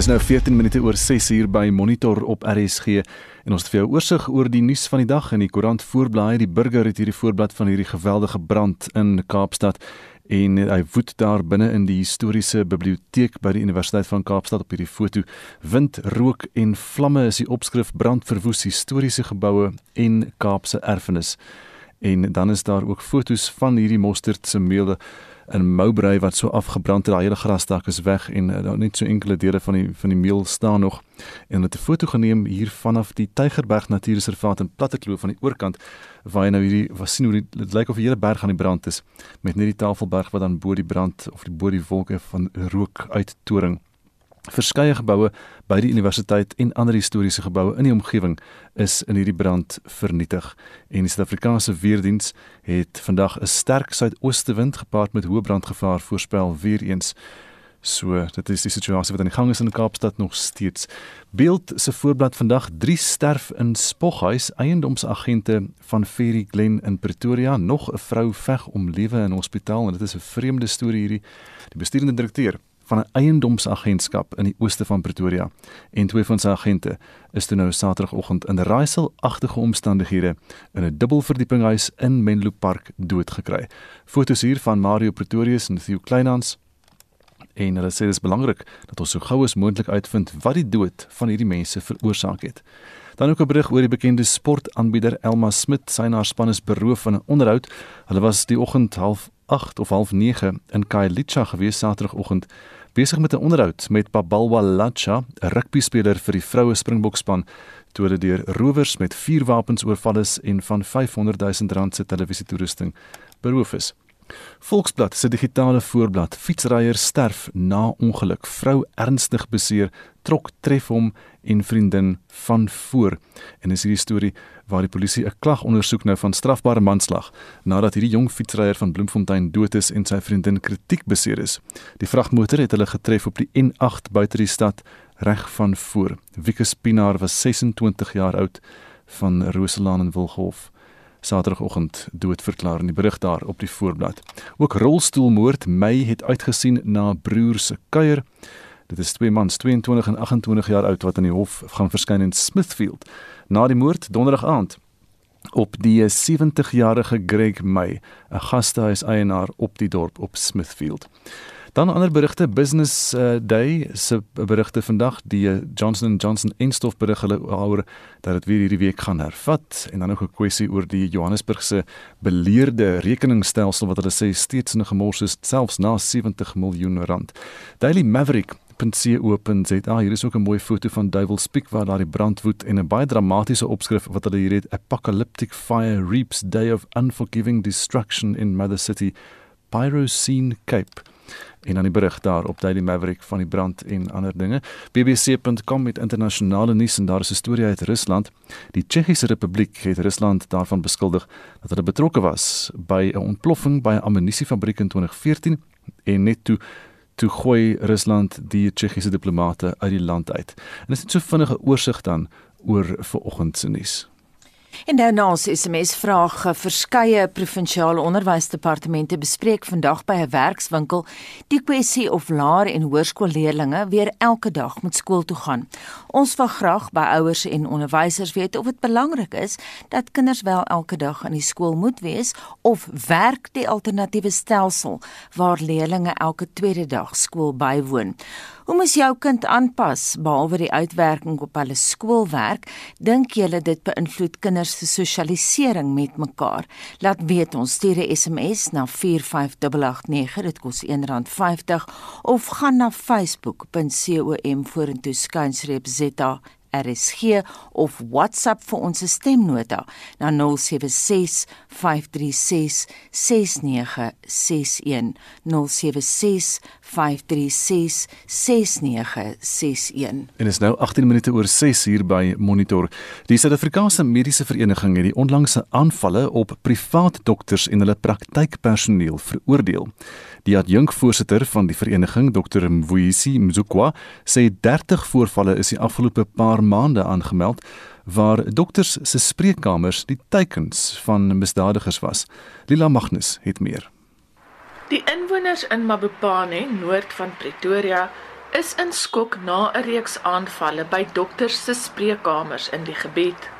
Dis nou 14 minute oor 6 uur by Monitor op RSG en ons het vir jou oorsig oor die nuus van die dag in die koerant voorblaai. Die burger het hierdie voorblad van hierdie geweldige brand in Kaapstad en hy woed daar binne in die historiese biblioteek by die Universiteit van Kaapstad op hierdie foto. Wind, rook en vlamme is die opskrif brand verwoes historiese geboue en Kaapse erfenis. En dan is daar ook fotos van hierdie mosterd se meelde in Mowbray wat so afgebrand het, daai hele grasdak is weg en uh, net so enkele dele van die van die meel staan nog. En het 'n foto geneem hier vanaf die Tygerberg Natuurreservaat in Plattekloof van die oorkant waar jy nou hierdie was sien hoe dit lyk of die hele berg aan die brand is met net die Tafelberg wat dan bo die brand of die bo die wolke van rook uittoring. Verskeie geboue by die universiteit en ander historiese geboue in die omgewing is in hierdie brand vernietig. En die Suid-Afrikaanse weerdiens het vandag 'n sterk suidooste wind gepaard met hoë brandgevaar voorspel weer eens. So, dit is die situasie wat aan die gang is in Kaapstad nog steeds. Beeld se voorblad vandag: drie sterf in Spoghuis, eiendomsagente van Ferry Glen in Pretoria, nog 'n vrou veg om lewe in hospitaal en dit is 'n vreemde storie hierdie. Die bestuurende direkteur van 'n eiendomsagentskap in die ooste van Pretoria en twee van sy agente is toe nou Saterdagoggend in raaiselagtige omstandighede in 'n dubbelverdiepinghuis in Menlo Park doodgekry. Fotos hier van Mario Pretorius en Theo Kleinhans en hulle sê dit is belangrik dat ons so gou as moontlik uitvind wat die dood van hierdie mense veroorsaak het. Dan ook 'n berig oor die bekende sportaanbieder Elma Smit, sy en haar span is beroof van 'n onderhoud. Hulle was die oggend half 8 of half 9 in Kailicha gewees Saterdagoggend besig met 'n onderhoud met Babalwa Lacha, 'n rugbyspeler vir die vroue Springbokspan, toe hulle deur rowers met vuurwapens oorval is en van 500 000 rand se televisietoerusting beroof is. Volksblad se digitale voorblad: Fietsryer sterf na ongeluk. Vrou ernstig beseer, trok tref hom en vriendin van voor. En is hierdie storie waar die polisie 'n klag ondersoek nou van strafbare manslag nadat hierdie jong fietsryer van Bloemfontein dood is en sy vriendin kritiek beseer is. Die vragmotor het hulle getref op die N8 buite die stad reg van voor. Wieke Pinaar was 26 jaar oud van Roselaan in Wilghof. Saterdagoggend doodverklaar in die berig daar op die voorblad. Ook rolstoelmoord Mei het uitgesien na broer se kuier. Dit is twee mans, 22 en 28 jaar oud wat in die hof gaan verskyn in Smithfield na die moord donderdag aand op die 70-jarige Greg May, 'n gastehuis eienaar op die dorp op Smithfield. Dan ander berigte Business uh, Day se berigte vandag die uh, Johnson & Johnson instof berig hulle oor dat dit weer hierdie week gaan hervat en dan ook 'n kwessie oor die Johannesburgse beleerde rekeningsstelsel wat hulle sê steeds in gemors is selfs na 70 miljoen rand. Daily Maverick .co.za hier is ook 'n mooi foto van Duiwels Peak waar daar die brand woed en 'n baie dramatiese opskrif wat hulle hier het Apocalyptic Fire Reaps Day of Unforgiving Destruction in Mother City Pyrocene Cape en dan die berig daar op Daily Maverick van die brand en ander dinge. bbc.com met internasionale nuus en daar is 'n storie uit Rusland. Die Tsjechiese Republiek het Rusland daarvan beskuldig dat hulle betrokke was by 'n ontploffing by 'n ammunisiefabriek in 2014 en net toe toe gooi Rusland die Tsjechiese diplomate uit die land uit. En dit is net so vinnige oorsig dan oor vanoggend se nuus. En nou na ons SMS vraag, verskeie provinsiale onderwysdepartemente bespreek vandag by 'n werkswinkel die kwessie of laer en hoërskoolleerdlinge weer elke dag moet skool toe gaan. Ons wil graag by ouers en onderwysers weet of dit belangrik is dat kinders wel elke dag aan die skool moet wees of werk die alternatiewe stelsel waar leerdlinge elke tweede dag skool bywoon. Hoe moet jou kind aanpas behalwe die uitwerking op hulle skoolwerk? Dink jy dit beïnvloed kinders se sosialisering met mekaar? Laat weet ons stuur 'n SMS na 45889 dit kos R1.50 of gaan na facebook.com vorentoe skynstreep zeta RSG of WhatsApp vir ons stemnota na 0765366961 0765366961 En is nou 18 minute oor 6 hier by Monitor. Die Suid-Afrikaanse Mediese Vereniging het die onlangse aanvalle op privaat dokters en hulle praktykpersoneel veroordeel. Die adjunkvoorsitter van die vereniging, Dr. Mvuisi Mzukwa, sê 30 voorvalle is die afgelope paar maande aangemeld waar dokters se spreekkamers die teikens van misdadigers was. Lila Magnus het meer. Die inwoners in Mabopane, noord van Pretoria, is in skok na 'n reeks aanvalle by dokters se spreekkamers in die gebied.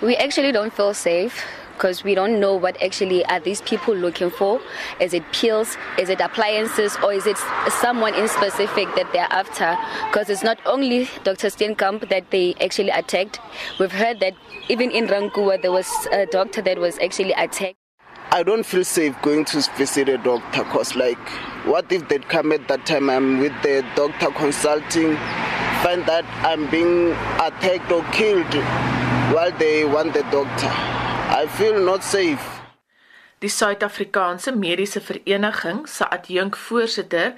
We actually don't feel safe because we don't know what actually are these people looking for. Is it pills? Is it appliances? Or is it someone in specific that they're after? Because it's not only Dr. Steenkamp that they actually attacked. We've heard that even in Rankua there was a doctor that was actually attacked. I don't feel safe going to visit a doctor because like what if they come at that time I'm with the doctor consulting find that I'm being attacked or killed while they want the doctor. I feel not safe. Die Suid-Afrikaanse Mediese Vereniging se adjunkvoorsitter,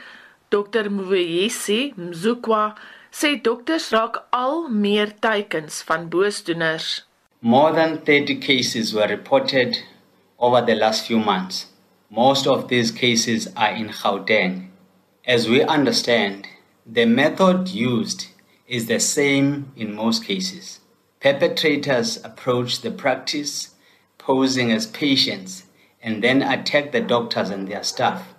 Dr. Mweyesi Mzukwa, sê dokters raak al meer teikens van boosdoeners. More than 30 cases were reported over the last few months. Most of these cases are in Gauteng. As we understand, the method used is the same in most cases. Perpetrators approach the practice posing as patients and then attack the doctors and their staff.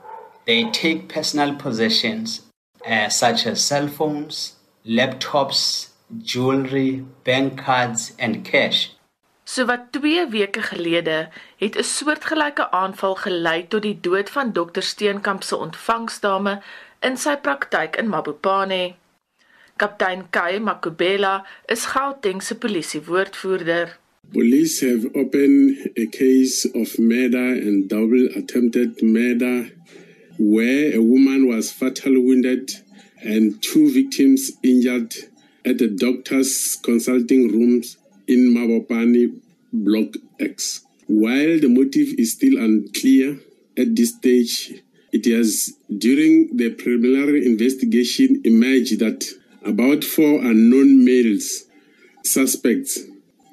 They take personal possessions uh, such as cell phones, laptops, jewelry, bank cards, and cash. So wat 2 weke gelede het 'n soortgelyke aanval gelei tot die dood van dokter Steenkamp se ontvangsdame in sy praktyk in Mabopane. Kaptein Kai Makubela is Gauteng se polisiewoordvoerder. Police have opened a case of murder and double attempted murder where a woman was fatally wounded and two victims injured at the doctor's consulting rooms in Mabopani Block X. While the motive is still unclear at this stage, it has during the preliminary investigation emerged that about four unknown males suspects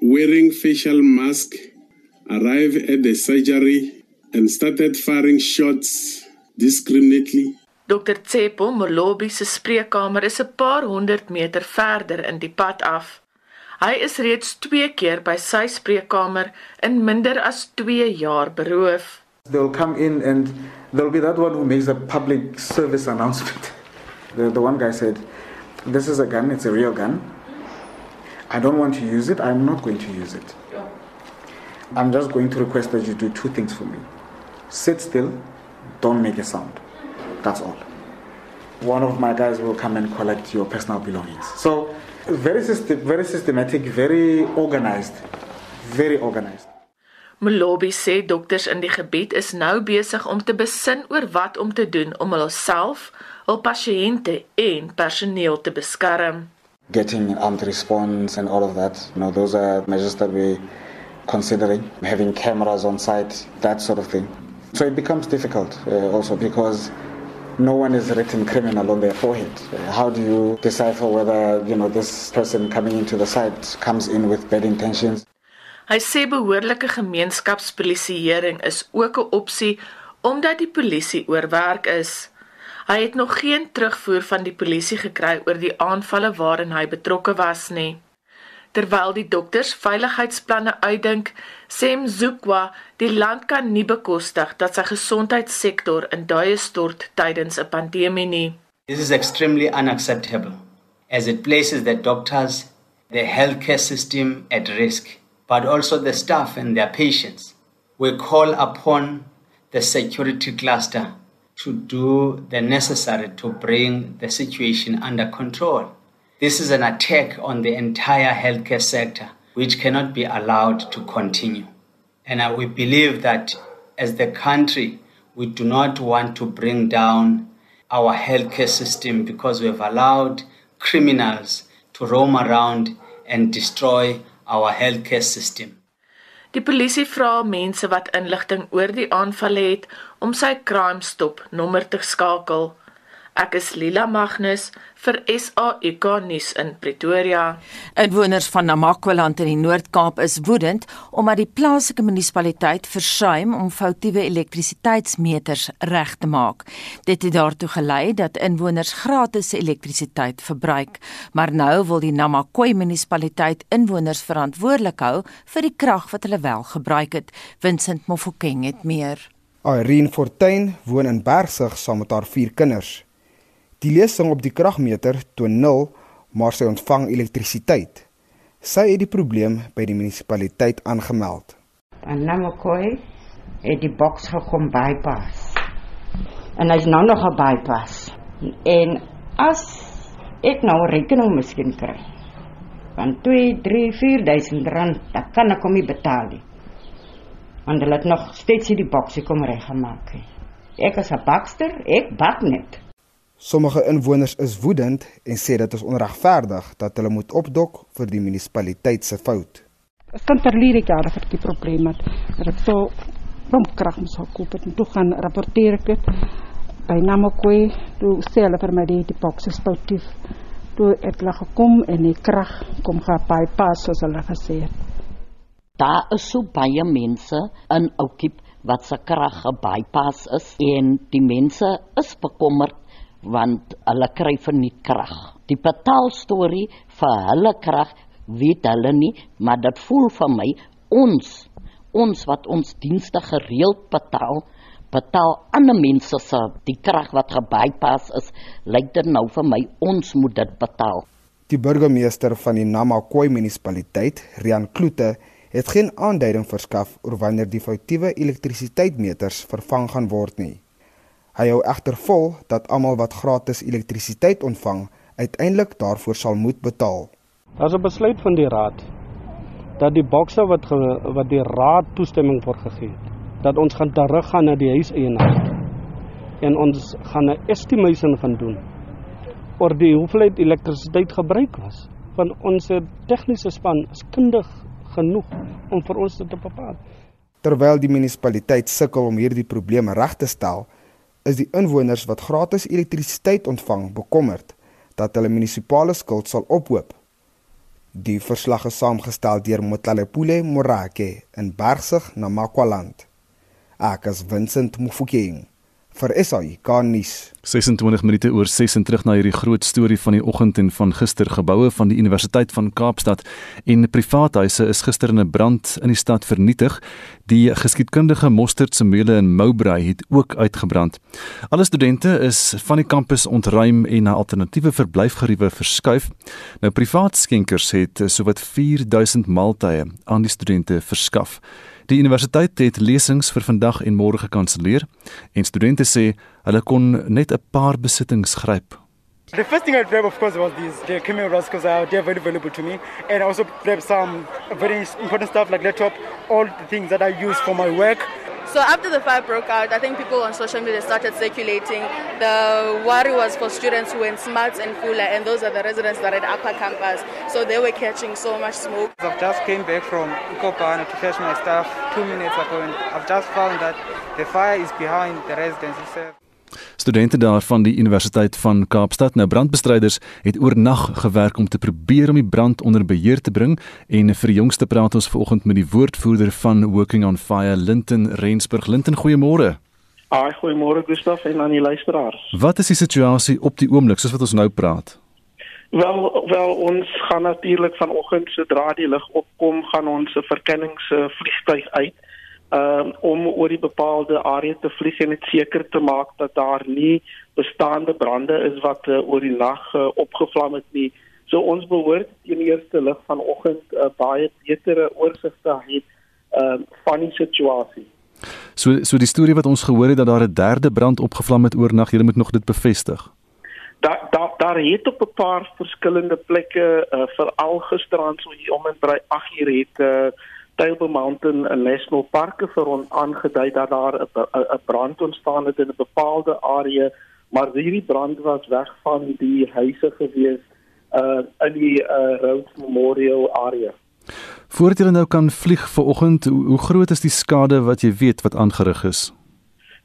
wearing facial mask arrived at the surgery and started firing shots discriminately. Dr Tsepo Molobi se spreekkamer is 'n paar honderd meter verder in die pad af. Hy is reeds 2 keer by sy spreekkamer in minder as 2 jaar beroof. They'll come in and there'll be that one who makes a public service announcement. The, the one guy said, This is a gun, it's a real gun. I don't want to use it, I'm not going to use it. I'm just going to request that you do two things for me sit still, don't make a sound. That's all. One of my guys will come and collect your personal belongings. So, very, system, very systematic, very organized. Very organized. Molobi sê dokters in die gebied is nou besig om te besin oor wat om te doen om hulself, hul pasiënte en personeel te beskerm. Getting armed response and all of that, you know, those are measures that we're considering. Having cameras on site, that sort of thing. So it becomes difficult uh, also because no one is written criminal on their forehead. Uh, how do you decipher whether you know this person coming into the site comes in with bad intentions? Hy sê behoorlike gemeenskapspolisieering is ook 'n opsie omdat die polisie oorwerk is. Hy het nog geen terugvoer van die polisie gekry oor die aanvalle waarin hy betrokke was nie. Terwyl die dokters veiligheidsplanne uitdink, sê Mzukwa die land kan nie bekostig dat sy gesondheidssektor in duie stort tydens 'n pandemie nie. This is extremely unacceptable as it places the doctors, the healthcare system at risk, but also the staff and their patients. We call upon the security cluster to do the necessary to bring the situation under control. This is an attack on the entire healthcare sector, which cannot be allowed to continue. And uh, we believe that as the country, we do not want to bring down our healthcare system because we have allowed criminals to roam around and destroy our healthcare system. Die polisie vra mense wat inligting oor die aanvalle het om sy crime stop nommer te skakel. Ek is Lila Magnus vir SAK nuus in Pretoria. Inwoners van Namakwaland in die Noord-Kaap is woedend omdat die plaaslike munisipaliteit versuim om foutiewe elektrisiteitsmeters reg te maak. Dit het daartoe gelei dat inwoners gratis elektrisiteit verbruik, maar nou wil die Namakwa munisipaliteit inwoners verantwoordelik hou vir die krag wat hulle wel gebruik het. Vincent Mofokeng het meer. Irene Fortuin woon in Bergsig saam met haar vier kinders. Die lesing op die kragmeter toon 0, maar sy ontvang elektrisiteit. Sy het die probleem by die munisipaliteit aangemeld. Anamakoi het die boks gekom bypass. En hy's nou nog 'n bypass. En as ek nou rekening miskien kry van 2, 3, 4000 rand, dan kan ek hom nie betaal nie. Want hulle het nog steeds die boksie kom reggemaak. Ek is 'n bakster, ek bak net. Sommige inwoners is woedend en sê dit is onregverdig dat hulle moet opdok vir die munisipaliteit se fout. Ek kan verlede jaar vir die probleem het. Dat ek so pompkrag moes koop het en toe gaan rapporteer ek dit by Namakwa. Toe sê hulle vir my die boks is foutief. Toe het hulle gekom en die krag kom gaan bypass soos hulle gesê het. Daar is so baie mense in Oukiep wat se krag gebypass is en die mense is bekommerd want hulle kry verniet krag. Die betaal storie vir hulle krag weet hulle nie, maar dit voel vir my ons ons wat ons dienste gereeld betaal betaal ander mense se die krag wat gebypass is, lyk dit nou vir my ons moet dit betaal. Die burgemeester van die Namakwa munisipaliteit, Rian Kloete, het geen aanduiding verskaf oor wanneer die foutiewe elektrisiteitsmeters vervang gaan word nie. Hy hou egter vol dat almal wat gratis elektrisiteit ontvang, uiteindelik daarvoor sal moet betaal. Daar's 'n besluit van die raad dat die bokse wat ge, wat die raad toestemming vir gegee het, dat ons gaan teruggaan na die huiseienaar en ons gaan 'n estimation gaan doen oor die hoeveelheid elektrisiteit gebruik was van ons tegniese span is kundig genoeg om vir ons te bepaal. Terwyl die munisipaliteit sukkel om hierdie probleme reg te stel, is die inwoners wat gratis elektrisiteit ontvang bekommerd dat hulle munisipale skuld sal ophoop. Die verslag is saamgestel deur Motlalepule Morake in Bergsig na Makwaland. Ek is Vincent Mufokeng vir SAI Garnis. 26 minute oor 6 en terug na hierdie groot storie van die oggend en van gister geboue van die Universiteit van Kaapstad en privaathuise is gister in 'n brand in die stad vernietig. Die geskiedkundige Mostert se meule in Mowbray het ook uitgebrand. Alle studente is van die kampus ontruim en na alternatiewe verblyfgeriewe verskuif. Nou privaat skenkers het sowat 4000 maaltye aan die studente verskaf. Die universiteit het lesings vir vandag en môre gekanselleer en studente sê hulle kon net 'n paar besittings gryp. The first thing I grabbed, of course, was these the camera rolls because they are very valuable to me, and I also grabbed some very important stuff like laptop, all the things that I use for my work. So after the fire broke out, I think people on social media started circulating. The worry was for students who were in Smarts and Fuller, and those are the residents that are at Upper Campus. So they were catching so much smoke. I've just came back from Ukopana to fetch my stuff two minutes ago, and I've just found that the fire is behind the residence itself. Studente daar van die Universiteit van Kaapstad, nou brandbestryders, het oornag gewerk om te probeer om die brand onder beheer te bring en vir die jongste praat ons vanoggend met die woordvoerder van Working on Fire, Linton Rensburg. Linton, goeiemôre. Ag, goeiemôre Gustaf en aan die luisteraars. Wat is die situasie op die oomblik soos wat ons nou praat? Wel, wel ons gaan natuurlik vanoggend sodra die lig opkom, gaan ons 'n verkenningsvliegtuig uit um, om oor die bepaalde area te vlieg en dit seker te maak dat daar nie bestaande brande is wat uh, oor die nag uh, opgevlam het nie. So ons behoort in die eerste lig vanoggend uh, baie betere oorsig te hê uh, van die situasie. So so die storie wat ons gehoor het dat daar 'n derde brand opgevlam het oornag, jy moet nog dit bevestig. Daar daar daar het op 'n paar verskillende plekke uh, veral gisterand so hier om en by 8 uur het uh, Table Mountain National Park vir ons aangedui dat daar 'n brand ontstaan het in 'n bepaalde area, maar hierdie brand was weg van die huise gewees uh in die uh Rhodes Memorial area. Voordat jy nou kan vlieg vir oggend, hoe, hoe groot is die skade wat jy weet wat aangerig is?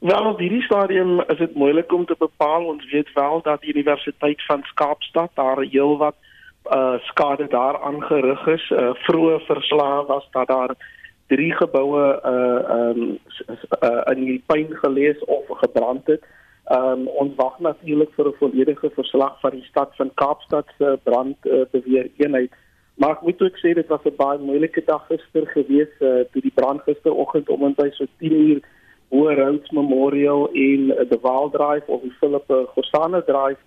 Wel, op hierdie stadium is dit moeilik om te bepaal. Ons weet wel dat die Universiteit van Kaapstad daar heelwat uh skade daar aangerig is. Uh vroeë verslae was dat daar drie geboue uh um uh, in die puin gelees of gebrand het. Um ons wag natuurlik vir 'n volledige verslag van die stad van Kaapstad se brand uh, beweer eenheid. Maar ek moet ook sê dit was 'n baie moeilike dag gister gewees uh, toe die brand gisteroggend om en by so 10 uur Hoë Roads Memorial in uh, die Waal Drive of die Philippe Gorsane Drive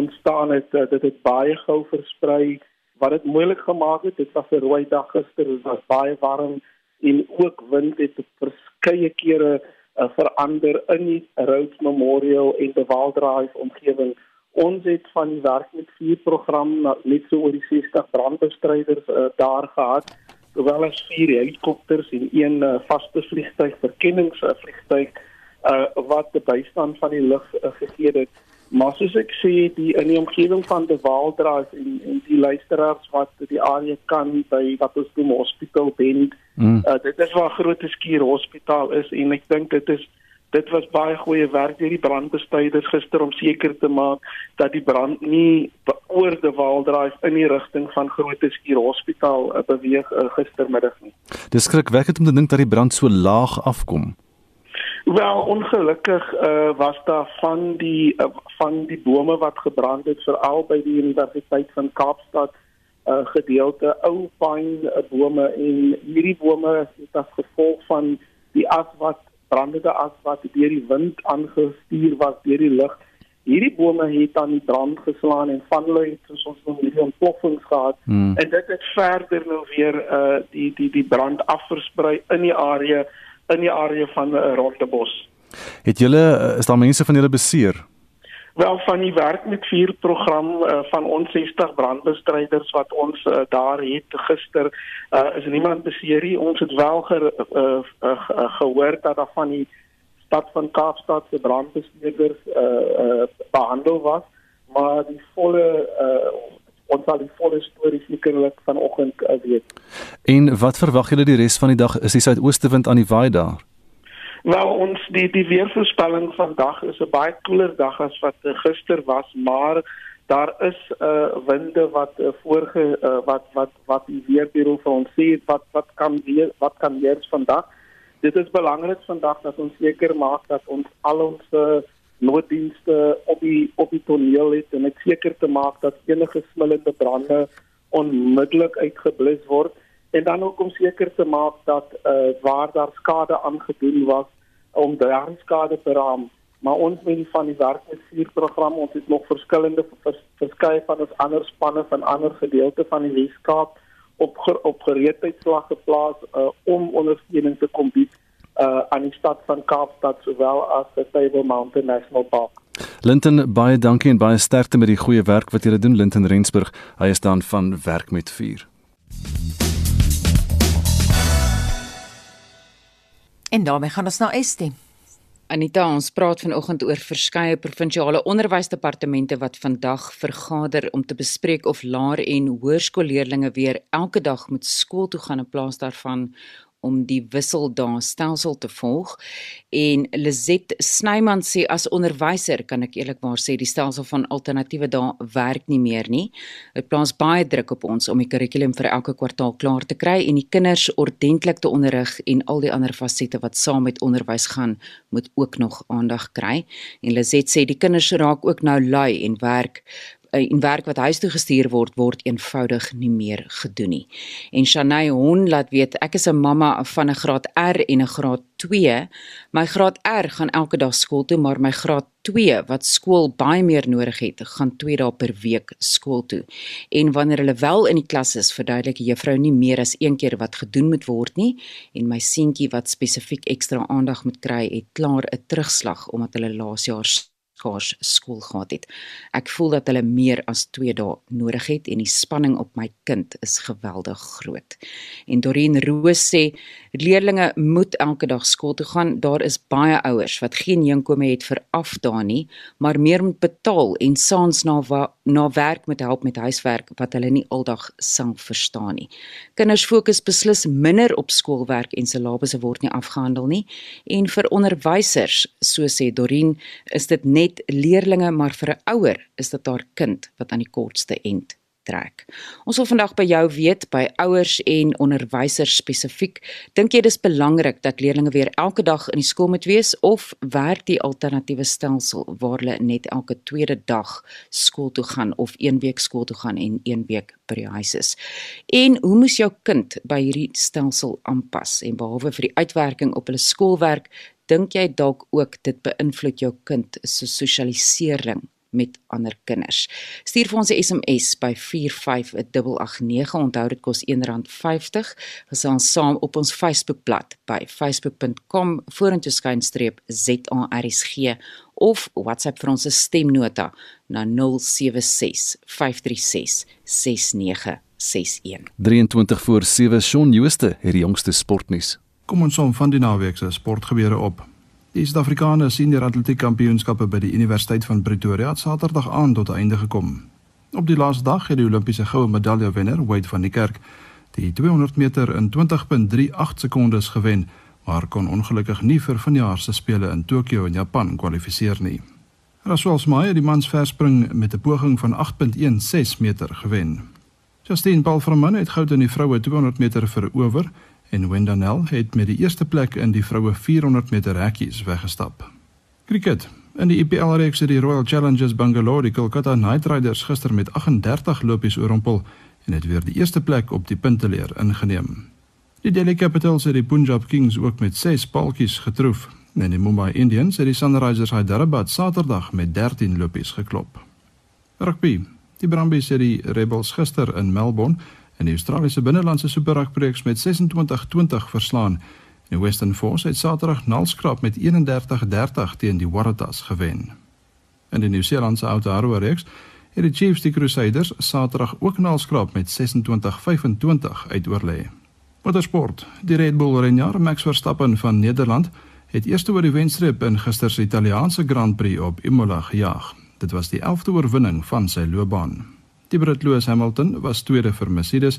ontstaan het, uh, dit het baie gou versprei wat dit moeilik gemaak het. Dit was 'n rooi dag gister, dit was baie warm en ook wind het verskeie kere uh, verander in die Rhodes Memorial en die Waldrive omgewing. Ons het van die werk met vier program net so oor die 60 brandbestryders uh, daar gehad, sowel as vier helikopters en een uh, vaste vliegtuig verkenningsvliegtuig uh, wat die bystand van die lug uh, gegee het. Maar soos ek sê, die in die omgewing van die Waaldraas en en die luisteraars wat die area kan by wat ons noem hospitaal ben. Mm. Uh, dit is waar groot skuur hospitaal is en ek dink dit is dit was baie goeie werk deur die brandbestryders gister om seker te maak dat die brand nie oor die Waaldraas in die rigting van groot skuur hospitaal uh, beweeg uh, gistermiddag nie. Dis skrikwekkend om te dink dat die brand so laag afkom. Wel ongelukkig uh, was daar van die uh, van die bome wat gebrand het veral by die Universiteit van Kaapstad 'n uh, gedeelte ou pine uh, bome en hierdie bome het as gevolg van die as wat brandende as wat deur die wind aangestuur was deur die lug hierdie bome het aan die brand geslaan en van hulle het soos ons nog hierdie ontploffings gehad hmm. en dit het verder nou weer uh, die die die brand afversprei in die area in die area van uh, Rondebos. Het julle eh, is daar mense van julle beseer? Wel van die werk met vuur program uh, van ons 60 brandbestryders wat ons uh, daar het gister uh, is niemand beseer nie. Ons het wel ge, uh, uh, uh, gehoor dat daar van die stad van Kaapstad se brandbestryders uh, uh, behandel was, maar die volle uh, ons sal die volle storie sekerlik vanoggend uh, weet. En wat verwag julle die res van die dag? Is die suidooste wind aan die waai daar? Nou ons die die weervoorspelling vandag is 'n baie koeler dag as wat uh, gister was, maar daar is 'n uh, winde wat uh, voorge uh, wat wat wat die weerbureau vir ons sê wat wat kan weer wat kan weer vandag. Dit is belangrik vandag dat ons seker maak dat ons al ons uh, nooddienste op die op die toneel het en ek seker te maak dat enige smillende brande onmiddellik uitgeblus word. En dan ook om seker te maak dat uh, waar daar skade aangedoen was om daardie skade te raam. Maar ons met die van die werk met vier program ons het nog verskillende vers, verskeie van ons ander spanne van ander gedeelte van die Weskaap op op gereedheidslag geplaas uh, om ondersteuning te kom bied uh aan die stad van Kaapstad sowel as die Table Mountain National Park. Linton baie dankie en baie sterkte met die goeie werk wat julle doen Linton Rensburg. Hy is dan van werk met vuur. En daarmee gaan ons na Estie. Anita, ons praat vanoggend oor verskeie provinsiale onderwysdepartemente wat vandag vergader om te bespreek of laer en hoërskoolleerdlinge weer elke dag moet skool toe gaan in plaas daarvan om die wisseldae stelsel te volg en Lizet Snyman sê as onderwyser kan ek eerlikwaar sê die stelsel van alternatiewe dae werk nie meer nie. Dit plaas baie druk op ons om die kurrikulum vir elke kwartaal klaar te kry en die kinders ordentlik te onderrig en al die ander fasette wat saam met onderwys gaan moet ook nog aandag kry. En Lizet sê die kinders raak ook nou lui en werk en werk wat huis toe gestuur word word eenvoudig nie meer gedoen nie. En Shanay Hon laat weet ek is 'n mamma van 'n graad R en 'n graad 2. My graad R gaan elke dag skool toe, maar my graad 2 wat skool baie meer nodig het, gaan 2 dae per week skool toe. En wanneer hulle wel in die klas is, verduidelik die juffrou nie meer as een keer wat gedoen moet word nie en my seentjie wat spesifiek ekstra aandag moet kry, het klaar 'n terugslag omdat hulle laas jaar skaars skool gehad het. Ek voel dat hulle meer as 2 dae nodig het en die spanning op my kind is geweldig groot. En Dorien Roos sê leerdlinge moet elke dag skool toe gaan. Daar is baie ouers wat geen inkome het vir afdae nie, maar meer moet betaal en saans na na werk met help met huiswerk wat hulle nie aldag sang verstaan nie. Kinders fokus beslis minder op skoolwerk en syllabus word nie afgehandel nie. En vir onderwysers, so sê Dorien, is dit net leerlinge, maar vir 'n ouer is dit haar kind wat aan die kortste end trek. Ons wil vandag by jou weet by ouers en onderwysers spesifiek, dink jy dis belangrik dat leerders weer elke dag in die skool moet wees of werk die alternatiewe stelsel waar hulle net elke tweede dag skool toe gaan of een week skool toe gaan en een week by die huis is? En hoe moes jou kind by hierdie stelsel aanpas en behalwe vir die uitwerking op hulle skoolwerk, dink jy dalk ook dit beïnvloed jou kind se sosialisering met ander kinders. Stuur vir ons 'n SMS by 45889. Onthou dit kos R1.50. Gesels saam op ons Facebookblad by facebook.com vorentoe skynstreep ZARSG of WhatsApp vir ons stemnota na 076 536 6961. 23 voor 7 Shaun Jooste het die jongste sportnuus. Kom ons som van die naweek se sportgebeure op. Die Suid-Afrikaanse senior atletiek kampioenskappe by die Universiteit van Pretoria het Saterdag aan tot einde gekom. Op die laaste dag het die Olimpiese goue medalje wenner, Wade van die Kerk, die 200 meter in 20.38 sekondes gewen maar kon ongelukkig nie vir vanjaar se spele in Tokio in Japan kwalifiseer nie. Rasul Smay het die mans verspring met 'n poging van 8.16 meter gewen. Justine Balframan het goud in die vroue 200 meter verower en Wendanel het met die eerste plek in die vroue 400 meter hekkies weggestap. Kriket. In die IPL reeks het die Royal Challengers Bangalore die Kolkata Knight Riders gister met 38 lopies oorrompel en het weer die eerste plek op die punteleer ingeneem. Die Delhi Capitals het die Punjab Kings ook met 6 paaltjies getroof. En die Mumbai Indians het die Sunrisers Hyderabad Saterdag met 13 lopies geklop. Rugby. Die Brumbies het die Rebels gister in Melbourne in die Australiese binnelandse Super Rugby reeks met 26-20 verslaan. Die Western Force het Saterdag nalskrap met 31-30 teen die Waratahs gewen. In die Nieu-Seelandse Aotearoa reeks het die Chiefs die Crusaders Saterdag ook nalskrap met 26-25 uitoorlê. Motorsport. Die Red Bull renjaer Max Verstappen van Nederland het eers oor die wenstreep in gister se Italiaanse Grand Prix op Imola gejaag. Dit was die 11de oorwinning van sy loopbaan. Die Brit Lewis Hamilton was tweede vir Mercedes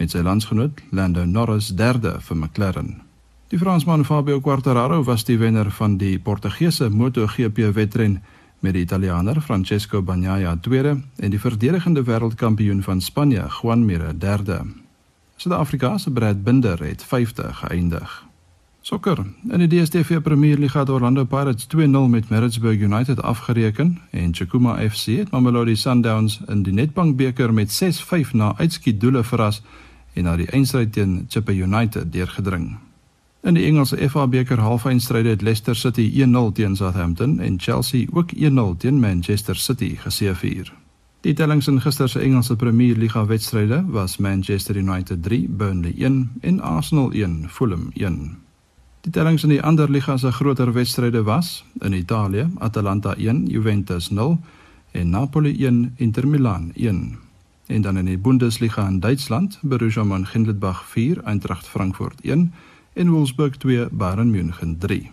met sy landsgenoot Lando Norris derde vir McLaren. Die Fransman Fabio Quartararo was die wenner van die Portugese MotoGP wedren met die Italianer Francesco Bagnaia tweede en die verdedigende wêreldkampioen van Spanje Juan Mir derde. Suid-Afrika se Brad Binder het 50 geëindig. Sokker. In die DStv Premier Liga het Orlando Pirates 2-0 met Maritzburg United afgereken en Chakuma FC het Mamelodi Sundowns in die Nedbank beker met 6-5 na uitskiet doele verras en na die eindstryd teen Chippa United deurgedring. In die Engelse FA beker halfeindstryde het Leicester City 1-0 teen Southampton en Chelsea ook 1-0 teen Manchester City geseëvier. Die tellings in gister se Engelse Premier Liga wedstryde was Manchester United 3, Burnley 1 en Arsenal 1, Fulham 1. Die tellings in die ander liga se groter wedstryde was in Italië, Atalanta 1, Juventus 0 en Napoli 1, Inter Milan 1. En dan in die Bundesliga in Duitsland, Borussia Mönchengladbach 4, Eintracht Frankfurt 1 en Wolfsburg 2, Bayern München 3.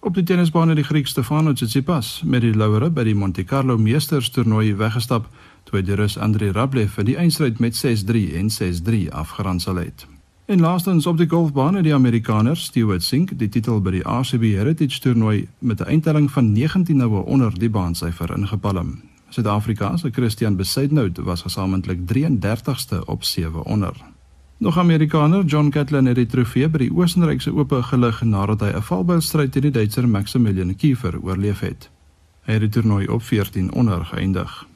Op die tennisbaan het die Griek Stefanos Tsitsipas met die lauwere by die Monte Carlo Meesters toernooi weggestap toe die Rus Andrei Rublev vir die eindstryd met 6-3 en 6-3 afgeronsel het. En laastens op die golfbaan het die Amerikaner Stewart Cink die titel by die ACB Heritage toernooi met 'n eindtelling van 19 noue onder die baansyfer ingepalm. Suid-Afrika se Christian Besaidnout was gesamentlik 33ste op 7 onder. Nog Amerikaner John Catlin het die trofee by die Oostenrykse Ope gelig nadat hy 'n valbylstryd teen die Duitser Maximilian Kiefer oorleef het. Hy het die toernooi op 14 onder geëindig.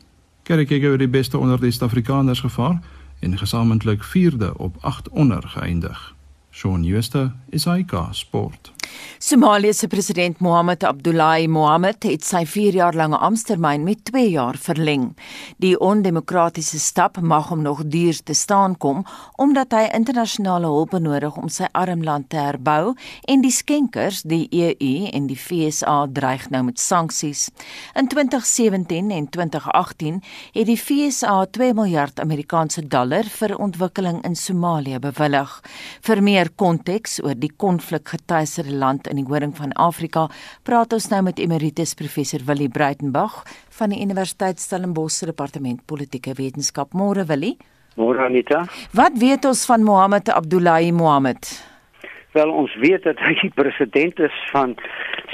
Kerry Kegel het die beste onder die Suid-Afrikaners gevaar en gesamentlik 4de op 8 onder geëindig. Shaun Schuster, SAK Sport. Somalië se president Mohamed Abdullahi Mohamed het sy 4 jaar lange amptetermyn met 2 jaar verleng. Die ondemokratiese stap mag hom nog duur te staan kom omdat hy internasionale hulp benodig om sy arm land te herbou en die skenkers, die EU en die FSA dreig nou met sanksies. In 2017 en 2018 het die FSA 2 miljard Amerikaanse dollar vir ontwikkeling in Somalië bewillig. Vir meer konteks oor die konflikgetuieerde land in die horing van Afrika, praat ons nou met emeritus professor Willie Breitenberg van die Universiteit Stellenbosch se departement politieke wetenskap. Môre Willie. Môre Anita. Wat weet ons van Mohammed Abdullahi Mohammed? Wel ons weet dat hy president is van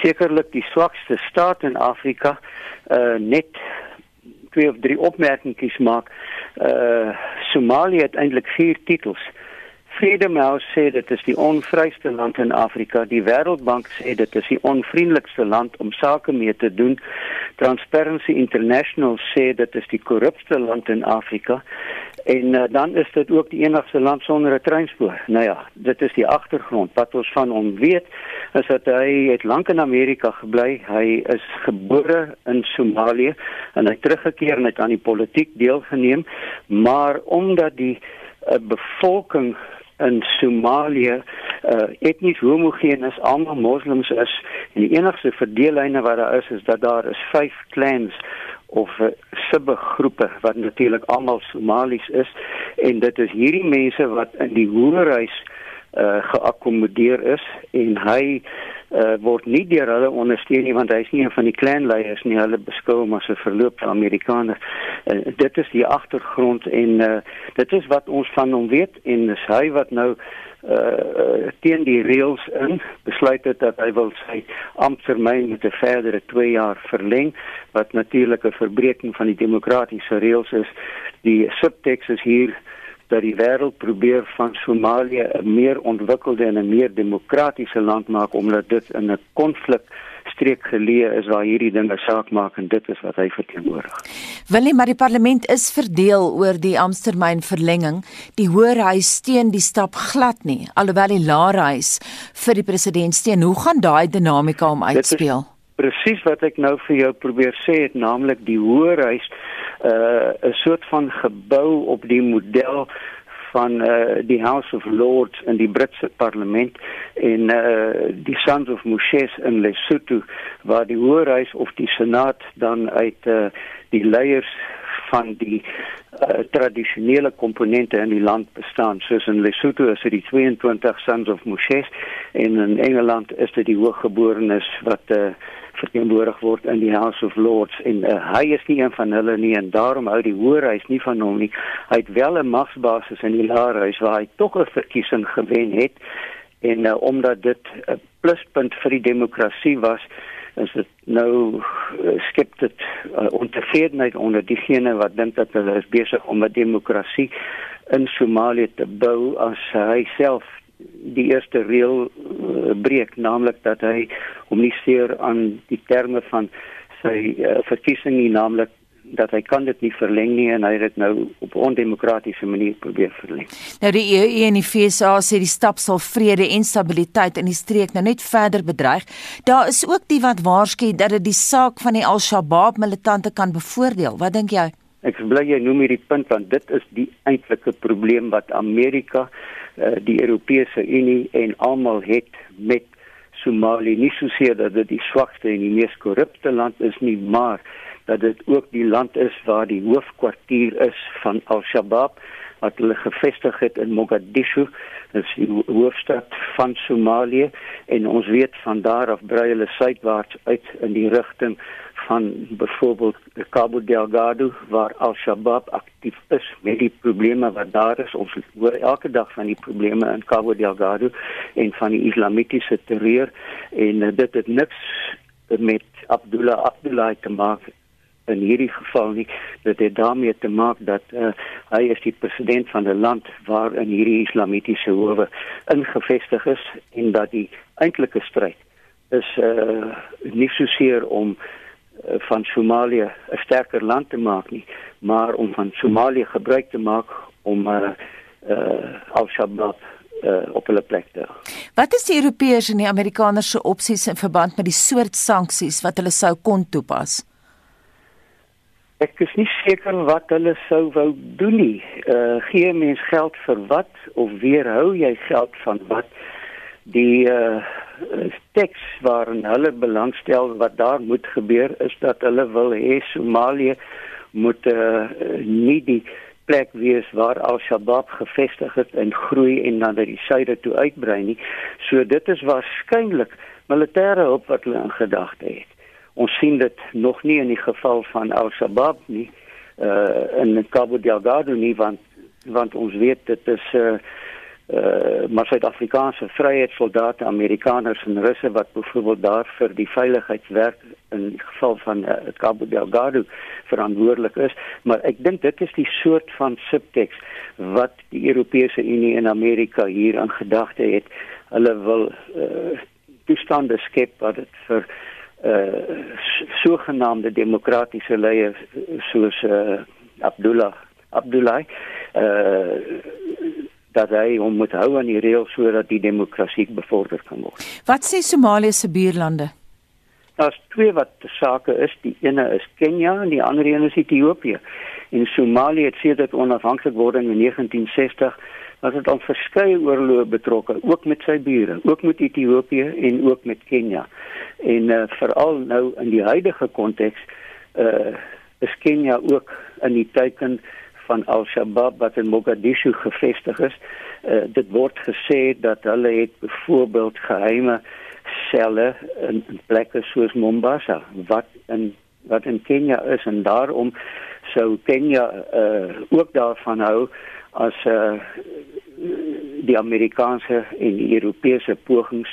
sekerlik die swakste staat in Afrika, uh net twee of drie opmerkings maak. Uh Somalië het eintlik vier titels. Freedom House sê dit is die onvryste land in Afrika. Die Wêreldbank sê dit is die onvriendelikste land om sake mee te doen. Transparency International sê dit is die korrupste land in Afrika. En uh, dan is dit ook die enigste land sonder 'n treinspoor. Nou ja, dit is die agtergrond wat ons van hom weet is dat hy het lank in Amerika gebly. Hy is gebore in Somalië en hy teruggekeer en het aan die politiek deelgeneem, maar omdat die uh, bevolking in Somalië uh etnies homogeen is, almal moslems is en die enigste verdeellyne wat daar is is dat daar is vyf clans of uh, subgroepe wat natuurlik almal Somalies is en dit is hierdie mense wat in die hoërhuis uh geakkommodeer is en hy uh word nie deur hulle ondersteun nie want hy is nie een van die klanleiers nie hulle beskou hom as 'n verloopte Amerikaner. Uh, dit is die agtergrond en uh dit is wat ons van hom weet en dis hy wat nou uh teen die reëls in besluit het dat hy wil sy amptetermyn met 'n verdere 2 jaar verleng wat natuurlik 'n verbreeking van die demokratiese reëls is. Die subteks is hier dat die wêreld probeer van Somalië 'n meer ontwikkelde en 'n meer demokratiese land maak omdat dit in 'n konflik streek geleë is waar hierdie dinge saak maak en dit is wat hy verteenwoordig. Willie, maar die parlement is verdeel oor die Amstermyn verlenging. Die Hoërhuis steun die stap glad nie, alhoewel die Laerhuis vir die president steun. Hoe gaan daai dinamika om uitspeel? Presies wat ek nou vir jou probeer sê het, naamlik die Hoërhuis uh 'n soort van gebou op die model van uh die House of Lords in die Britse parlement en uh die Sons of Moshes in Lesotho waar die Hoërhuis of die Senaat dan uit uh die leiers van die uh, tradisionele komponente in die land bestaan. Soos in Lesotho is dit die 22 Sons of Moshes en in Engeland is dit die hooggeborenes wat uh, verteenwoordig word in die House of Lords en uh, hy is nie een van hulle nie en daarom hou die Hoërhuis nie van hom nie. Hy het wel 'n magsbasis in die Laerhuis waar hy tog 'n verkiesing gewen het en uh, omdat dit 'n pluspunt vir die demokrasie was is dit nou uh, skep dit uh, ontevredenheid onder diegene wat dink dat hulle is besig om 'n demokrasie in Somalië te bou as hy self die eerste reël uh, breek naamlik dat hy hom nie steur aan die terme van sy uh, verkiesing nie naamlik dat hy kan dit nie verleng nie en hy het dit nou op ondemokratiese manier probeer verleng. Nou die EU en die FSA sê die stap sal vrede en stabiliteit in die streek nou net verder bedreig. Daar is ook die wat waarsku dat dit die saak van die Al-Shabaab militante kan bevoordeel. Wat dink jy? Ek bly jy noem hierdie punt want dit is die eintlike probleem wat Amerika Eh, die Europese Unie en almal het met Somalië nie soseer dat dit die swakste en die mees korrupte land is nie, maar dat dit ook die land is waar die hoofkwartier is van Al-Shabaab wat hulle gevestig het in Mogadishu, dit is die hoofstad van Somalië en ons weet van daar af brei hulle suidwaarts uit in die rigting van byvoorbeeld Cabo Delgado waar Al-Shabaab aktief is met die probleme wat daar is. Ons hoor elke dag van die probleme in Cabo Delgado en van die islamitiese terreur en uh, dit het niks met Abdullah Abdullah te maak in hierdie geval nie dat dit daarmee te maak dat uh, hy is die president van 'n land waar in hierdie islamitiese howe ingevestig is en dat die eintlike stryd is uh, nie so seer om Eh, van Somalië 'n sterker land te maak nie, maar om van Somalië gebruik te maak om uh uh Al-Shabaab uh op hulle plek te. Wat is die Europeërs en die Amerikaners se opsies in verband met die soort sanksies wat hulle sou kon toepas? Ek is nie seker wat hulle sou wou doen nie. Uh gee mens geld vir wat of weerhou jy geld van wat? Die uh teks waarin hulle belangstel wat daar moet gebeur is dat hulle wil hê Somalië moet uh, nie die plek wees waar Al-Shabaab gevestig het en groei en dan na die suide toe uitbrei nie. So dit is waarskynlik militêre hulp wat hulle in gedagte het. Ons sien dit nog nie in die geval van Al-Shabaab nie uh in Cabo Delgado nie want want ons weet dit is uh uh, maar Suid-Afrikaanse vryheidssoldate, Amerikaners en Russe wat byvoorbeeld daar vir die veiligheidswerk in die geval van uh, Cabo Delgado verantwoordelik is, maar ek dink dit is die soort van subteks wat die Europese Unie en Amerika hier aan gedagte het. Hulle wil uh, toestande skep wat dit vir uh, sogenaamde demokratiese leiers soos uh, Abdullah Abdullah uh dat hy hom moet hou aan die reëls sodat die demokrasie bevorder kan word. Wat sê Somalië se buurlande? Daar's twee wat sake is. Die ene is Kenia en die ander een is Ethiopië. En Somalië het sedert onafhanklik word in 1960 was dit al verskeie oorloë betrokke, ook met sy bure, ook met Ethiopië en ook met Kenia. En uh, veral nou in die huidige konteks uh is Kenia ook in die teiken van Al-Shabaab wat in Mogadishu gevestig is. Uh, dit word gesê dat hulle het byvoorbeeld geheime selle in, in plekke soos Mombasa wat in wat in Kenia is en daarom sou Kenia uh, ook daarvan hou as uh, die Amerikaanse en die Europese pogings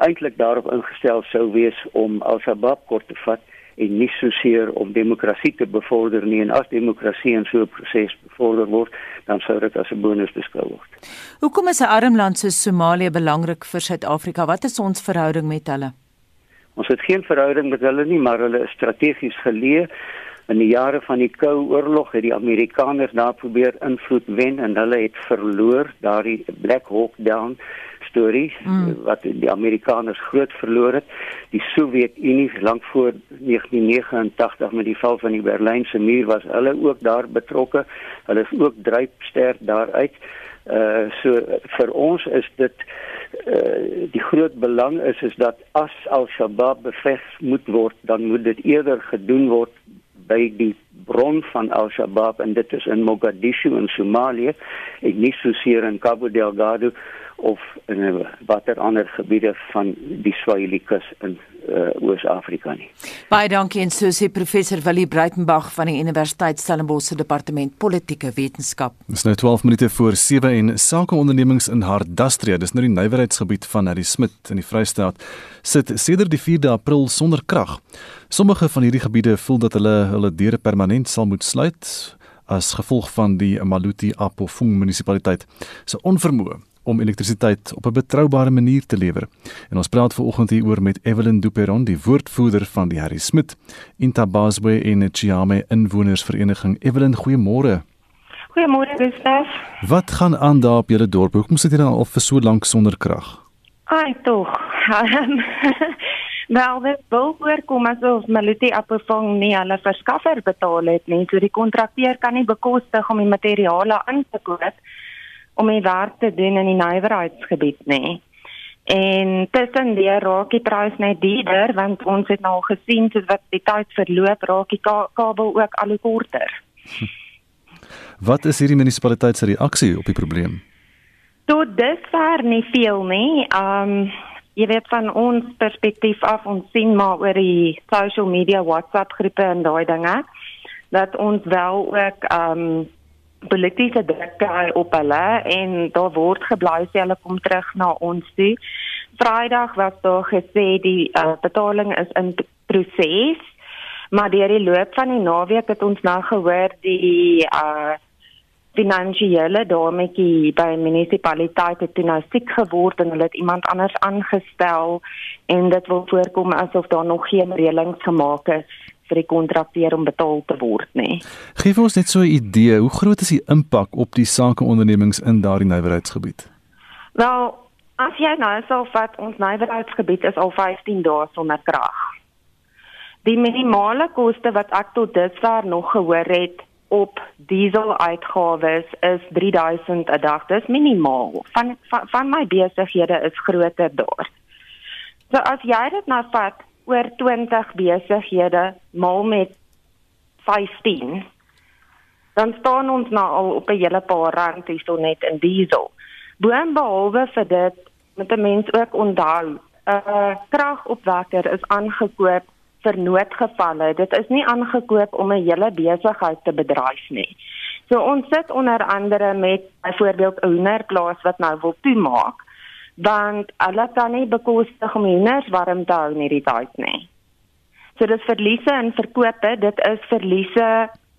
eintlik daarop ingestel sou wees om Al-Shabaab kort te vat en nie soseer om demokrasie te bevorder nie en as demokrasie in so 'n proses bevorder word dan sou dit as 'n bonus beskou word. Hoekom is 'n arm land soos Somalië belangrik vir Suid-Afrika? Wat is ons verhouding met hulle? Ons het geen verhouding met hulle nie, maar hulle is strategies geleë. In die jare van die Koue Oorlog het die Amerikaners daar probeer invloed wen en hulle het verloor daardie Black Hawk Down storie mm. wat die Amerikaners groot verloor het. Die Sowjetunie lank voor 1989 met die val van die Berlynse muur was hulle ook daar betrokke. Hulle is ook dryfster daaruit. Uh so vir ons is dit uh die groot belang is is dat as Al-Shabaab beveg moet word, dan moet dit eerder gedoen word by die bron van Al-Shabaab en dit is in Mogadishu in Somalië. En nie soseer in Cabo Delgado of in watter ander gebiede van die Swahili kus in uh, Oos-Afrika nie. Baie dankie en so sê professor Willie Breitenberg van die Universiteit Stellenbosch se departement politieke wetenskap. Dis nou 12 minute voor 7 en sakeondernemings in Hardastria, dis nou die nywerheidsgebied van Harry Smit in die Vrystaat, sit sedert die 4de April sonder krag. Sommige van hierdie gebiede voel dat hulle hulle deure permanent sal moet sluit as gevolg van die Maluti Apofung munisipaliteit se onvermoë om elektrisiteit op 'n betroubare manier te lewer. En ons praat veraloggend hieroor met Evelyn Duperon, die woordvoerder van die Harry Smit Intabazwe en Chiame inwonersvereniging. Evelyn, goeiemôre. Goeiemôre, Gustaf. Wat gaan aan daar op julle dorp? Hoekom sit julle al vir so lank sonder krag? Ai tog. Wel, dit wil voorkom asof Maluti Appelfang nie hulle verskaffer betaal het nie. So die kontrakteur kan nie bekostig om die materiale in te koop om die werk te doen in die nywerheidsgebied nê. En tussen die raak die prys net duurder want ons het nou gesien soos wat die tyd verloop raak die ka kabel ook al hoe korter. Wat is hierdie munisipaliteit se reaksie op die probleem? Tot dusver nie veel nie. Um jy weet van ons perspektief af ons sien maar oor die social media WhatsApp groepe en daai dinge dat ons wel ook um politieke druk kry op hulle en daar word gebly sê hulle kom terug na ons toe. Vrydag was daar gesê die uh, betaling is in proses, maar deur die loop van die naweek het ons nou gehoor die uh finansiële dametjie by munisipaliteit het nou siek geword en hulle het iemand anders aangestel en dit wil voorkom asof daar nog geen reëlings gemaak is vir die kontrakteur om betaal te word nie. Gee ons net so 'n idee, hoe groot is die impak op die sakeondernemings in daardie nywerheidsgebied? Wel, as jy nou sou vat ons nywerheidsgebied is al 15 dae sonder krag. Die minimale koste wat ek tot dusver nog gehoor het op diesel uitgawes is 3000 'n dag. Dis minimaal. Van van, van my besighede is groter daar. So as jy dit nou vat oor 20 besighede maal met 15 dan staan ons nou al op 'n hele paar rand hierso net in diesel. Boonbehalwe vir dit moet 'n mens ook onthou 'n uh, kragopwekker is aangekoop vir noodgevalle. Dit is nie aangekoop om 'n hele besigheid te bedryf nie. So ons sit onder andere met byvoorbeeld 'n hoenderplaas wat nou wil toemaak want hulle kan nie bekostig om hunners warm te hou in hierdie tyd nie. So dis verliese in verkope, dit is verliese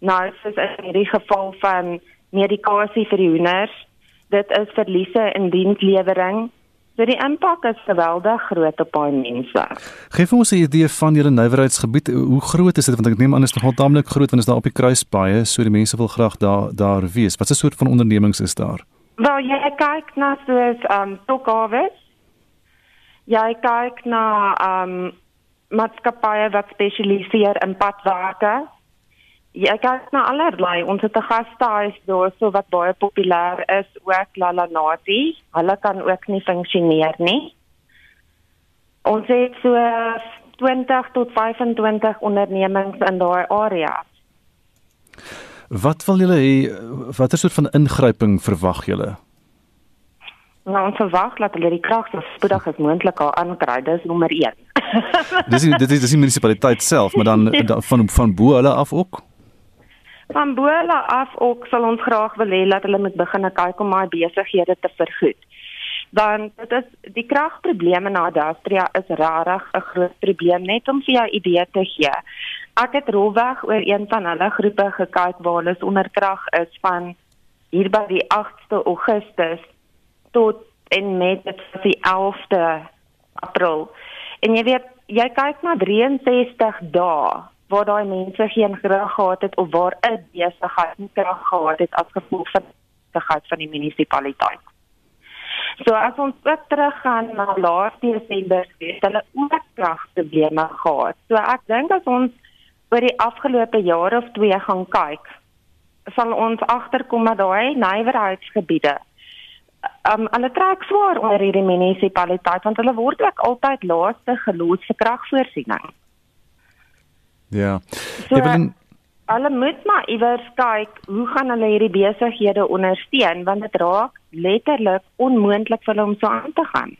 nou soos in hierdie geval van medikasie vir die hoenders. Dit is verliese in dienslewering. So die impak is geweldig groot op daai mense. Geef ons 'n idee van julle nywerheidsgebied. Hoe groot is dit want ek neem aan is nogal taamlik groot want is daar op die kruispaaie, so die mense wil graag daar daar wees. Wat 'n soort van ondernemings is daar? Wel jy kyk na soos um Tokawes. Jy kyk na um maatskappye wat spesialiseer in padwerke. Jy kyk na allerlei. Ons het 'n gastehuis daar so wat baie populêr is, ook Lalanati. Hulle kan ook nie funksioneer nie. Ons het so 20 tot 25 ondernemings in daai area. Wat wil julle hê watter soort van ingryping verwag julle? Nou ons verwag dat hulle die krag so spoedig as moontlik al aankry. Dis nommer 1. dis nie, dit is dis die munisipaliteit self, maar dan da, van van bo hulle af ook. Van bo hulle af ook sal ons graag wil hê dat hulle moet begin kyk om my besighede te vergoed. Want dit is die kragprobleme na Adastria is rarig 'n groot probleem net om vir jou idee te gee. Ek het rolweg oor een van hulle groepe gekyk waar hulle onder krag is van hier by die 8ste Augustus tot en met die 11de April. En jy weet, jy kyk na 63 dae waar daai mense geen krag gehad het of waar 'n besigheid nie krag gehad het as gevolg van die gehad van die munisipaliteit. So as ons ook teruggaan na laas Desember, het hulle ook kragprobleme gehad. So ek dink as ons oor die afgelope jaar of twee gaan kyk, sal ons agterkom dat daai nywerheidsgebiede um hulle trek swaar onder hierdie munisipaliteit want hulle word ook altyd laaste gelos vir kragvoorsiening. Ja. So, Evelyn Hulle moet maar iewers kyk hoe gaan hulle hierdie besighede ondersteun want dit raak letterlik onmoontlik vir hulle om so aan te gaan.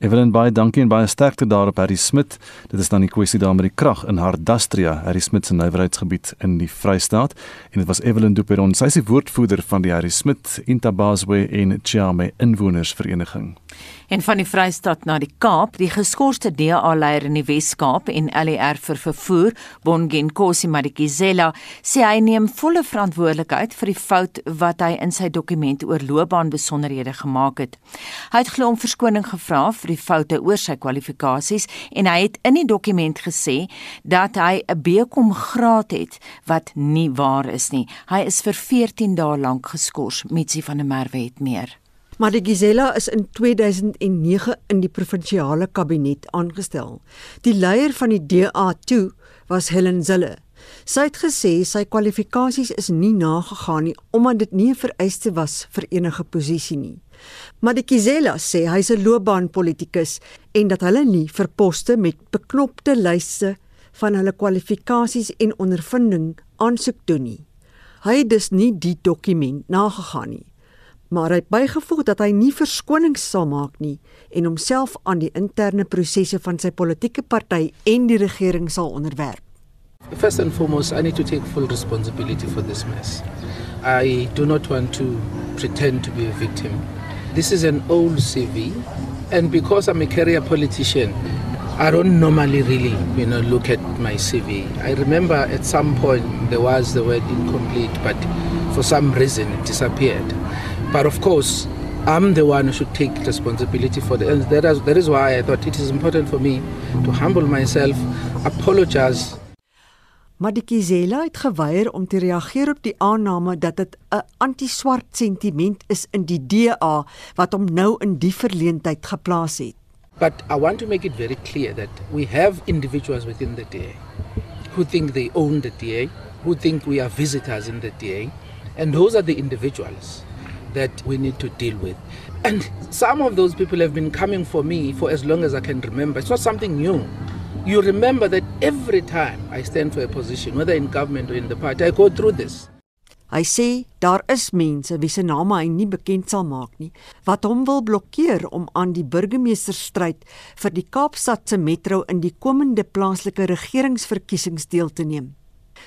Evelyn baie dankie en baie sterkte daarop Harry Smit. Dit is dan die kwessie daar met die krag in Hardastria, Harry Smit se nywerheidsgebied in die Vrystaat en dit was Evelyn Duperon, sy is die woordvoerder van die Harry Smit Intabaswe en Chame inwonersvereniging. En van die Vrystaat na die Kaap, die geskorste DA-leier in die Wes-Kaap en LER vir vervoer, Bongenkosi Madikizela, sê hy neem volle verantwoordelikheid vir die fout wat hy in sy dokument oor loopbaanbesonderhede gemaak het. Hy het glo om verskoning gevra vir die foute oor sy kwalifikasies en hy het in die dokument gesê dat hy 'n BCom graad het wat nie waar is nie. Hy is vir 14 dae lank geskort. Mitsi van der Merwe het meer. Maar die Gisela is in 2009 in die provinsiale kabinet aangestel. Die leier van die DA2 was Helen Zille. Sy het gesê sy kwalifikasies is nie nagegaan nie omdat dit nie 'n vereiste was vir enige posisie nie. Madikizela sê hy's 'n loopbaanpolitikus en dat hulle nie vir poste met beknopte lyste van hulle kwalifikasies en ondervinding aansoek doen nie. Hy het dus nie die dokument nagegaan nie, maar hy bygevoeg dat hy nie verskonings sal maak nie en homself aan die interne prosesse van sy politieke party en die regering sal onderwerp. First and foremost, I need to take full responsibility for this mess. I do not want to pretend to be a victim. This is an old CV, and because I'm a career politician, I don't normally really, you know, look at my CV. I remember at some point there was the word incomplete, but for some reason it disappeared. But of course, I'm the one who should take responsibility for that. And that is, that is why I thought it is important for me to humble myself, apologize Madikizela het geweier om te reageer op die aanname dat dit 'n anti-swart sentiment is in die DA wat hom nou in die verleentheid geplaas het. But I want to make it very clear that we have individuals within the DA who think they own the DA, who think we are visitors in the DA, and those are the individuals that we need to deal with. And some of those people have been coming for me for as long as I can remember. It's not something new. You remember that every time I stand for a position, whether in government or in the party, I go through this. Hy sê daar is mense wie se name hy nie bekend sal maak nie wat hom wil blokkeer om aan die burgemeesterstryd vir die Kaapstad se metro in die komende plaaslike regeringsverkiesings deel te neem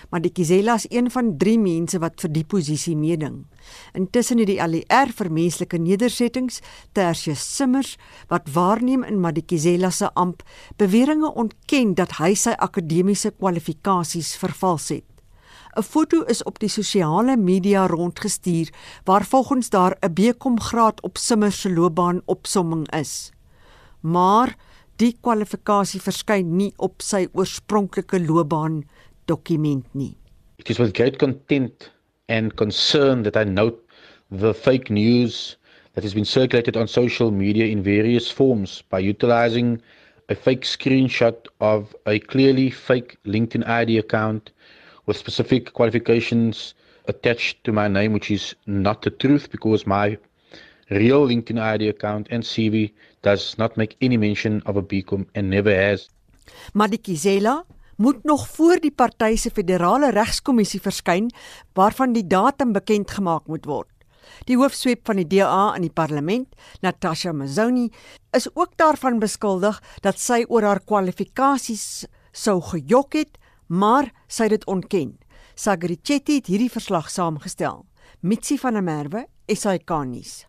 maar die Kizela is een van 3 mense wat vir die posisie meeding. Intussen het die ALR vir menslike nedersettings, Tertius Simmers, wat waarneem in Madikizela se amp, beweringe ontken dat hy sy akademiese kwalifikasies vervals het. 'n Foto is op die sosiale media rondgestuur waar volgens daar 'n BCom graad op Simmers se loopbaan opsomming is. maar die kwalifikasie verskyn nie op sy oorspronklike loopbaan dokument nie. It is with great content and concern that I note the fake news that has been circulated on social media in various forms by utilizing a fake screenshot of a clearly fake LinkedIn ID account with specific qualifications attached to my name, which is not the truth because my real LinkedIn ID account and CV does not make any mention of a BCom and never has. Madikizela moet nog voor die party se federale regskommissie verskyn waarvan die datum bekend gemaak moet word. Die hoofsweep van die DA in die parlement, Natasha Mazoni, is ook daarvan beskuldig dat sy oor haar kwalifikasies sou gejok het, maar sy het dit ontken. Sagrichetti het hierdie verslag saamgestel. Mitsi van der Merwe, SAK nuus.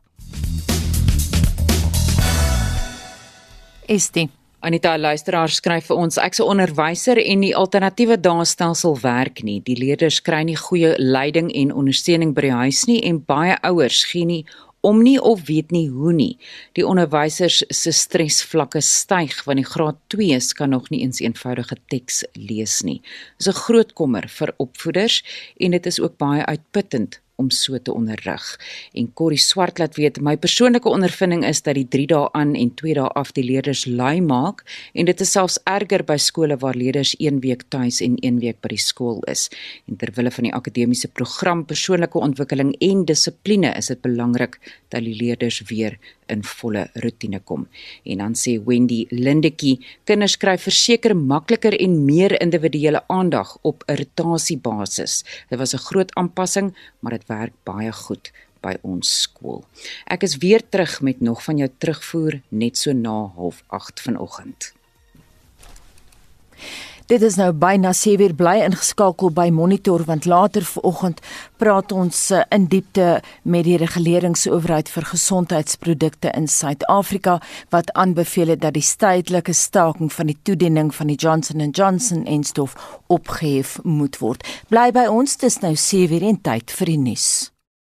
Estie Anita luisteraar skryf vir ons ek's 'n onderwyser en die alternatiewe daagstelsel werk nie. Die leerders kry nie goeie leiding en ondersteuning by die huis nie en baie ouers gee nie om nie of weet nie hoe nie. Die onderwysers se stresvlakke styg want die graad 2's kan nog nie eens eenvoudige teks lees nie. Dis 'n groot kommer vir opvoeders en dit is ook baie uitputtend om so te onderrig. En Corrie Swart laat weet my persoonlike ondervinding is dat die 3 dae aan en 2 dae af die leerders lui maak en dit is selfs erger by skole waar leerders 1 week tuis en 1 week by die skool is. En ter wille van die akademiese program persoonlike ontwikkeling en dissipline is dit belangrik dat die leerders weer in volle rotine kom. En dan sê Wendy Lindetjie, kinders kry verseker makliker en meer individuele aandag op 'n rotasiebasis. Dit was 'n groot aanpassing, maar dit werk baie goed by ons skool. Ek is weer terug met nog van jou terugvoer net so na 08:30 vanoggend. Dit is nou byna 7 uur bly ingeskakel by Monitor want later vanoggend praat ons eh, in diepte met die reguleringsowerheid vir gesondheidsprodukte in Suid-Afrika wat aanbeveel het dat die tydelike staking van die toediening van die Johnson & Johnson en stof opgehef moet word. Bly by ons, dis nou 7 uur en tyd vir die nuus.